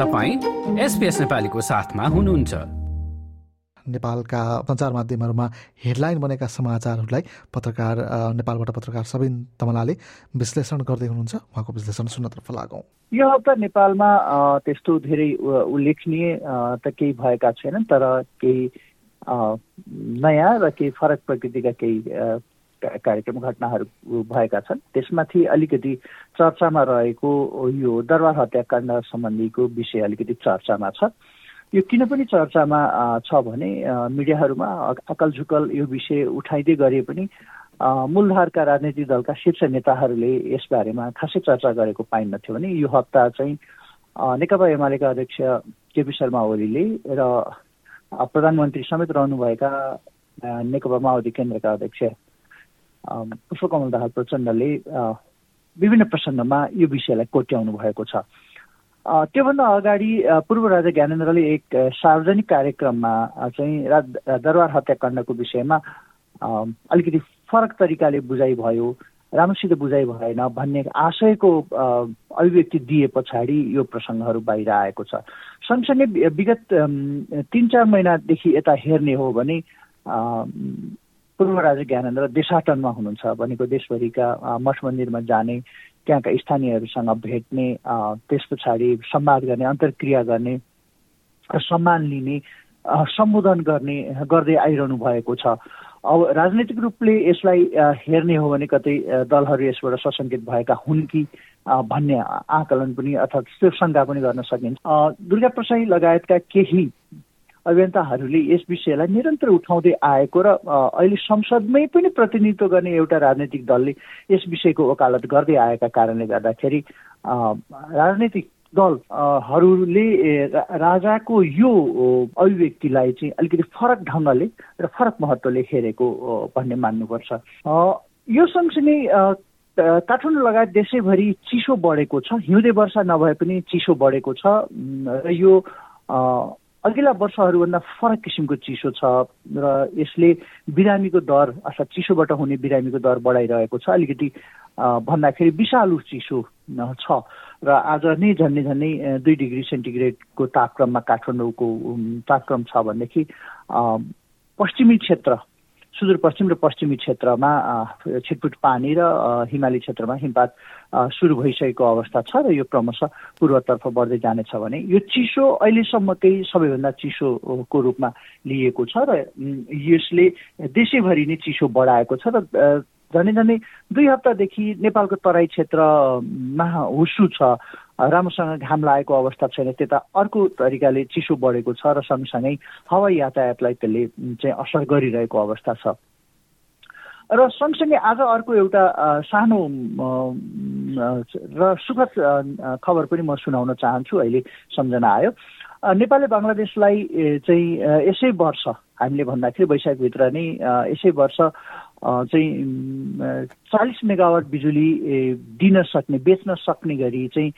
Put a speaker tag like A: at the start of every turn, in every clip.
A: तपाईँ एसपिएस नेपालीको साथमा हुनुहुन्छ।
B: नेपालका सञ्चार माध्यमहरूमा हेडलाइन बनेका समाचारहरूलाई पत्रकार नेपालबाट पत्रकार सबिन तमलाले विश्लेषण गर्दै हुनुहुन्छ। उहाँको विश्लेषण सुन्नतर्फ लागौँ।
C: यो हप्ता नेपालमा त्यस्तो धेरै उल्लेखनीय त केही भएका छैनन् तर केही नयाँ र केही फरक प्रकृतिका केही कार्यक्रम घटनाहरू भएका छन्। त्यसमाथि अलिकति चर्चामा रहेको यो दरबार हत्याकाण्ड सम्बन्धीको विषय अलिकति चर्चामा छ। यो किन पनि चर्चामा छ भने मिडियाहरूमा अकल झुकल यो विषय उठाइँदै गरे पनि मूलधारका राजनैतिक दलका शीर्ष नेताहरूले यसबारेमा खासै चर्चा गरेको पाइन्नथ्यो भने यो हप्ता चाहिँ नेकपा एमालेका अध्यक्ष केपी शर्मा ओलीले र प्रधानमन्त्री समेत रहनुभएका नेकपा माओवादी केन्द्रका अध्यक्ष पुष्पकमल दाहाल प्रचण्डले विभिन्न प्रसङ्गमा यो विषयलाई कोट्याउनु भएको छ। त्योभन्दा अगाडि पूर्व राजा ज्ञानेन्द्रले एक सार्वजनिक कार्यक्रममा चाहिँ दरबार हत्याकाण्डको विषयमा अलिकति फरक तरिकाले बुझाइ भयो राम्रोसित बुझाइ भएन भन्ने आशयको अभिव्यक्ति दिए पछाडि यो प्रसङ्गहरू बाहिर आएको छ। सँगसँगै विगत तिन चार महिनादेखि यता हेर्ने हो भने पूर्व राजा ज्ञानेन्द्र देशाटनमा हुनुहुन्छ भनेको देशभरिका मठ मन्दिरमा जाने त्यहाँका स्थानीयहरूसँग भेट्ने त्यस पछाडि संवाद गर्ने अन्तर्क्रिया गर्ने सम्मान लिने सम्बोधन गर्ने गर्दै आइरहनु भएको छ। अब राजनैतिक रूपले यसलाई हेर्ने हो भने कतै दलहरू यसबाट सशङ्कित भएका हुन् कि भन्ने आकलन पनि अर्थात् त्यो पनि गर्न सकिन्छ। दुर्गा प्रसाई लगायतका केही अभियन्ताहरूले यस विषयलाई निरन्तर उठाउँदै आएको र अहिले संसदमै पनि प्रतिनिधित्व गर्ने एउटा राजनैतिक दलले यस विषयको वकालत गर्दै आएका कारणले गर्दाखेरि राजनैतिक दलहरूले राजाको यो अभिव्यक्तिलाई चाहिँ अलिकति फरक ढङ्गले र फरक महत्त्वले हेरेको भन्ने मान्नुपर्छ। यो सँगसँगै काठमाडौँ लगायत देशैभरि चिसो बढेको छ। हिउँदे वर्षा नभए पनि चिसो बढेको छ। र यो अघिल्ला वर्षहरूभन्दा फरक किसिमको चिसो छ र यसले बिरामीको दर अर्थात् चिसोबाट हुने बिरामीको दर बढाइरहेको छ। अलिकति भन्दाखेरि विषालु चिसो छ। र आज नै झन्डै झन्डै दुई डिग्री सेन्टिग्रेडको तापक्रममा काठमाडौँको तापक्रम छ भनेदेखि पश्चिमी क्षेत्र सुदूरपश्चिम र पश्चिमी क्षेत्रमा छिटपुट पानी र हिमाली क्षेत्रमा हिमपात सुरु भइसकेको अवस्था छ र यो क्रमशः पूर्वतर्फ बढ्दै जानेछ भने यो चिसो अहिलेसम्मकै सबैभन्दा चिसोको रूपमा लिएको छ र यसले देशैभरि नै चिसो बढाएको छ र झन्डै झन्डै दुई हप्तादेखि नेपालको तराई क्षेत्रमा हुसु छ। राम्रोसँग घाम लागेको अवस्था छैन। त्यता अर्को तरिकाले चिसो बढेको छ र सँगसँगै हवाई यातायातलाई त्यसले चाहिँ असर गरिरहेको अवस्था छ। र सँगसँगै आज अर्को एउटा सानो र सुखद खबर पनि म सुनाउन चाहन्छु। अहिले सम्झना आयो। नेपालले बङ्गलादेशलाई चाहिँ यसै वर्ष हामीले भन्दाखेरि वैशाखभित्र नै यसै वर्ष चाहिँ चालिस मेगावाट बिजुली दिन सक्ने बेच्न सक्ने गरी चाहिँ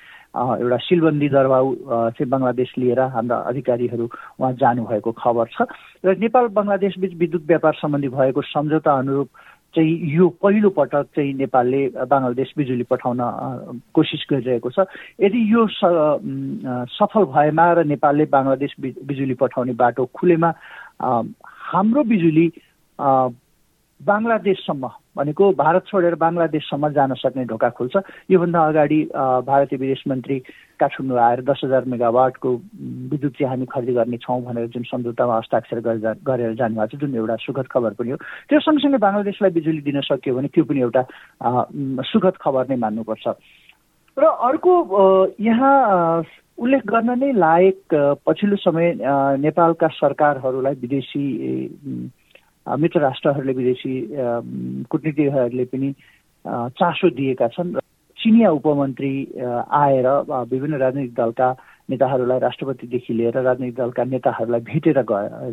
C: एउटा सिलबन्दी दरबाउ चाहिँ बङ्गलादेश लिएर हाम्रा अधिकारीहरू उहाँ जानुभएको खबर छ। र नेपाल बङ्गलादेश बिच विद्युत व्यापार सम्बन्धी भएको सम्झौता अनुरूप चाहिँ यो पहिलो पटक चाहिँ नेपालले बङ्गलादेश बिजुली पठाउन कोसिस गरिरहेको छ। यदि यो सफल भएमा र नेपालले बङ्गलादेश बिजुली पठाउने बाटो खुलेमा हाम्रो बिजुली बङ्गलादेशसम्म भनेको भारत छोडेर बङ्गलादेशसम्म जान सक्ने ढोका खुल्छ। योभन्दा अगाडि भारतीय विदेश मन्त्री काठमाडौँ आएर दस हजार मेगावाटको विद्युत चाहिँ हामी खरिद गर्नेछौँ भनेर जुन सम्झौतामा हस्ताक्षर गरेर जानुभएको छ जुन एउटा सुखद खबर पनि हो। त्यो सँगसँगै बङ्गलादेशलाई बिजुली दिन सक्यो भने त्यो पनि एउटा सुखद खबर नै मान्नुपर्छ। र अर्को यहाँ उल्लेख गर्न नै लायक पछिल्लो समय नेपालका सरकारहरूलाई विदेशी मित्र राष्ट्रहरूले विदेशी कुटनीतिहरूले पनि चासो दिएका छन् र चिनिया उपमन्त्री आएर विभिन्न राजनैतिक दलका नेताहरूलाई राष्ट्रपतिदेखि लिएर राजनैतिक दलका नेताहरूलाई भेटेर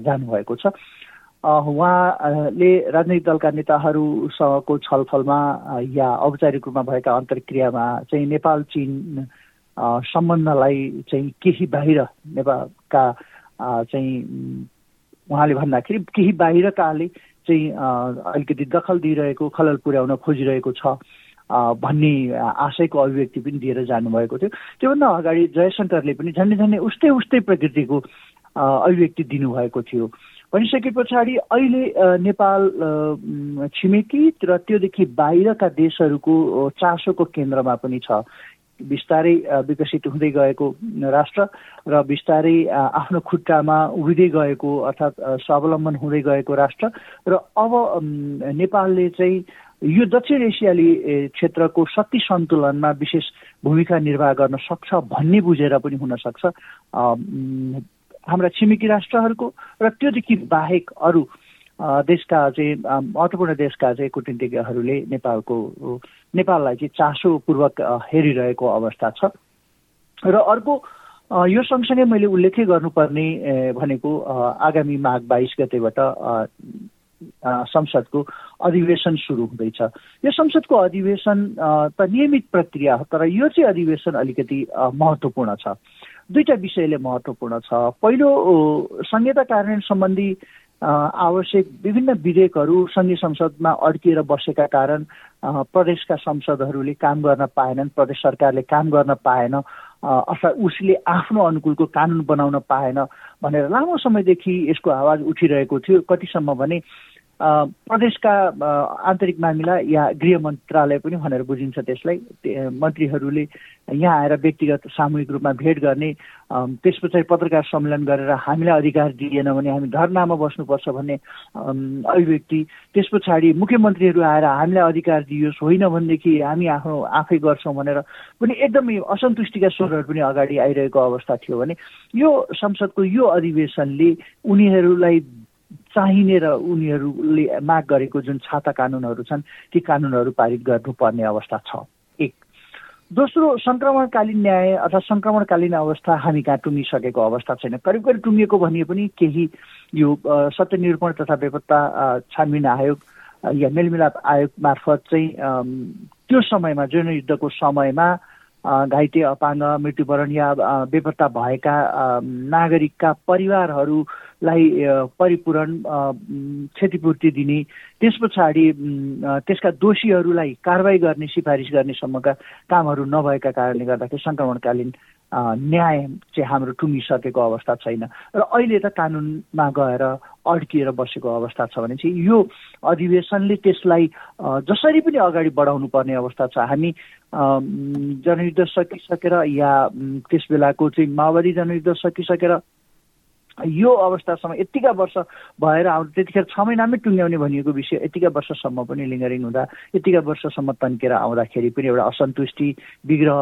C: जानुभएको छ। उहाँले राजनैतिक दलका नेताहरूसँगको छलफलमा या औपचारिक रूपमा भएका अन्तर्क्रियामा चाहिँ नेपाल चिन सम्बन्धलाई चाहिँ केही बाहिर नेपालका चाहिँ उहाँले भन्दाखेरि केही बाहिरकाले चाहिँ अलिकति दखल दिइरहेको खलल पुर्याउन खोजिरहेको छ भन्ने आशयको अभिव्यक्ति पनि दिएर जानुभएको थियो। त्योभन्दा अगाडि जयशङ्करले पनि झन्डै झन्डै उस्तै उस्तै प्रकृतिको अभिव्यक्ति दिनुभएको थियो। भनिसके पछाडि अहिले नेपाल छिमेकी र त्योदेखि बाहिरका देशहरूको चासोको केन्द्रमा पनि छ। बिस्तारै विकसित हुँदै गएको राष्ट्र र बिस्तारै आफ्नो खुट्टामा उभिँदै गएको अर्थात् स्वावलम्बन हुँदै गएको राष्ट्र र अब नेपालले चाहिँ यो दक्षिण एसियाली क्षेत्रको शक्ति सन्तुलनमा विशेष भूमिका निर्वाह गर्न सक्छ भन्ने बुझेर पनि हुनसक्छ हाम्रा छिमेकी राष्ट्रहरूको र त्योदेखि बाहेक अरू देशका चाहिँ महत्त्वपूर्ण देशका चाहिँ कुटनीतिज्ञहरूले नेपालको नेपाललाई चाहिँ चासोपूर्वक हेरिरहेको अवस्था छ। र अर्को यो सँगसँगै मैले उल्लेखै गर्नुपर्ने भनेको आगामी माघ बाइस गतेबाट संसदको अधिवेशन सुरु हुँदैछ। यो संसदको अधिवेशन त नियमित प्रक्रिया हो तर यो चाहिँ अधिवेशन अलिकति महत्त्वपूर्ण छ। दुईवटा विषयले महत्त्वपूर्ण छ। पहिलो संहिता कार्यान्वयन सम्बन्धी आवश्यक विभिन्न विधेयकहरू सङ्घीय संसदमा अड्किएर बसेका कारण प्रदेशका संसदहरूले काम गर्न पाएनन् प्रदेश सरकारले काम गर्न पाएन अथवा उसले आफ्नो अनुकूलको कानुन बनाउन पाएन भनेर लामो समयदेखि यसको आवाज उठिरहेको थियो। कतिसम्म भने प्रदेशका आन्तरिक मामिला या गृह मन्त्रालय पनि भनेर बुझिन्छ त्यसलाई। मन्त्रीहरूले यहाँ आएर व्यक्तिगत सामूहिक रूपमा भेट गर्ने त्यस पछाडि पत्रकार सम्मेलन गरेर हामीलाई अधिकार दिएन भने हामी धरनामा बस्नुपर्छ भन्ने अभिव्यक्ति। त्यस पछाडि मुख्यमन्त्रीहरू आएर हामीलाई अधिकार दियोस् होइन भनेदेखि हामी आफ्नो आफै गर्छौँ भनेर पनि एकदमै असन्तुष्टिका स्वरहरू पनि अगाडि आइरहेको अवस्था थियो भने यो संसदको यो अधिवेशनले उनीहरूलाई चाहिने र उनीहरूले माग गरेको जुन छाता कानुनहरू छन् ती कानुनहरू पारित गर्नुपर्ने अवस्था छ। एक। दोस्रो सङ्क्रमणकालीन न्याय अथवा सङ्क्रमणकालीन अवस्था हामी कहाँ टुङ्गिसकेको अवस्था छैन। करिब करिब टुङ्गिएको भनिए पनि केही यो सत्यनिरूपण तथा बेपत्ता छानबिन आयोग या मेलमिलाप आयोग मार्फत चाहिँ त्यो समयमा जनयुद्धको समयमा घाइते अपाङ्ग मृत्युवरण या बेपत्ता भएका नागरिकका परिवारहरूलाई परिपूरण क्षतिपूर्ति दिने त्यस पछाडि त्यसका दोषीहरूलाई कारवाही गर्ने सिफारिस गर्नेसम्मका कामहरू नभएका कारणले गर्दाखेरि सङ्क्रमणकालीन न्याय चाहिँ हाम्रो टुङ्गिसकेको अवस्था छैन। र अहिले त कानुनमा गएर अड्किएर बसेको अवस्था छ भने चाहिँ यो अधिवेशनले त्यसलाई जसरी पनि अगाडि बढाउनु पर्ने अवस्था छ। हामी जनयुद्ध सकिसकेर या त्यस बेलाको चाहिँ माओवादी जनयुद्ध सकिसकेर यो अवस्थासम्म यतिका वर्ष भएर आउँदा त्यतिखेर छ महिनामै टुङ्ग्याउने भनिएको विषय यतिका वर्षसम्म पनि लिङ्गरिङ हुँदा यतिका वर्षसम्म तन्केर आउँदाखेरि पनि एउटा असन्तुष्टि विग्रह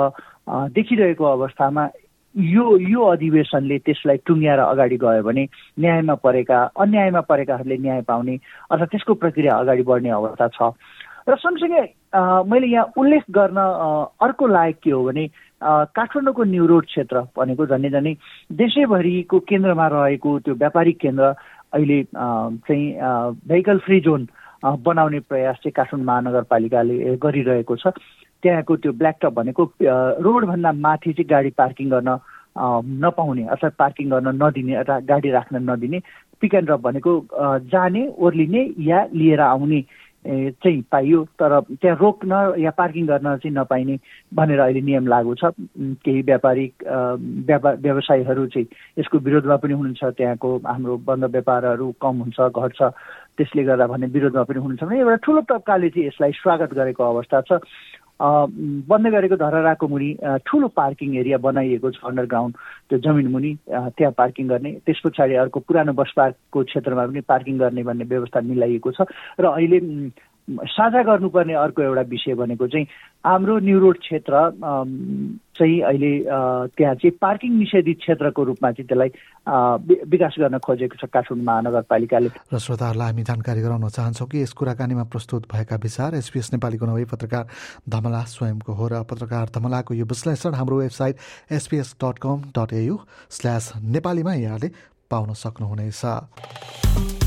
C: देखिरहेको अवस्थामा यो यो अधिवेशनले त्यसलाई टुङ्ग्याएर अगाडि गयो भने न्यायमा परेका अन्यायमा परेकाहरूले न्याय पाउने अथवा त्यसको प्रक्रिया अगाडि बढ्ने अवस्था छ। र सँगसँगै मैले यहाँ उल्लेख गर्न अर्को लायक के हो भने काठमाडौँको न्यु रोड क्षेत्र भनेको झन्डै झन्डै देशैभरिको केन्द्रमा रहेको त्यो व्यापारिक केन्द्र अहिले चाहिँ भेहिकल फ्री जोन बनाउने प्रयास चाहिँ काठमाडौँ महानगरपालिकाले गरिरहेको छ। त्यहाँको त्यो ब्ल्याक टप भनेको रोडभन्दा माथि चाहिँ गाडी पार्किङ गर्न नपाउने अथवा पार्किङ गर्न नदिने गाडी राख्न नदिने पिक एन्ड ड्रप भनेको जाने ओर्लिने या लिएर आउने चाहिँ पाइयो तर त्यहाँ रोक्न या पार्किङ गर्न चाहिँ नपाइने भनेर अहिले नियम लागू छ। केही व्यापारिक व्यापार व्यवसायीहरू चाहिँ यसको विरोधमा पनि हुनुहुन्छ। त्यहाँको हाम्रो बन्द व्यापारहरू कम हुन्छ घट्छ। त्यसले गर्दा भन्ने विरोधमा पनि हुनुहुन्छ भने एउटा ठुलो तब्काले चाहिँ यसलाई स्वागत गरेको अवस्था छ। बन्द गरेको धरहराको मुनि ठुलो पार्किङ एरिया बनाइएको छ अन्डरग्राउन्ड त्यो जमिन मुनि त्यहाँ पार्किङ गर्ने। त्यस पछाडि अर्को पुरानो बस पार्कको क्षेत्रमा पनि पार्किङ गर्ने भन्ने व्यवस्था मिलाइएको छ। र अहिले साझा गर्नुपर्ने अर्को एउटा विषय भनेको चाहिँ हाम्रो न्यु रोड क्षेत्र चाहिँ अहिले त्यहाँ चाहिँ पार्किङ निषेधित क्षेत्रको रूपमा चाहिँ त्यसलाई विकास गर्न खोजेको छ काठमाडौँ महानगरपालिकाले।
B: र श्रोताहरूलाई हामी जानकारी गराउन चाहन्छौँ कि यस कुराकानीमा प्रस्तुत भएका विचार एसपिएस नेपालीको नवै पत्रकार धमला स्वयंको हो र पत्रकार धमलाको यो विश्लेषण हाम्रो website SBS dot com dot au slash नेपालीमा यहाँले पाउन सक्नुहुनेछ।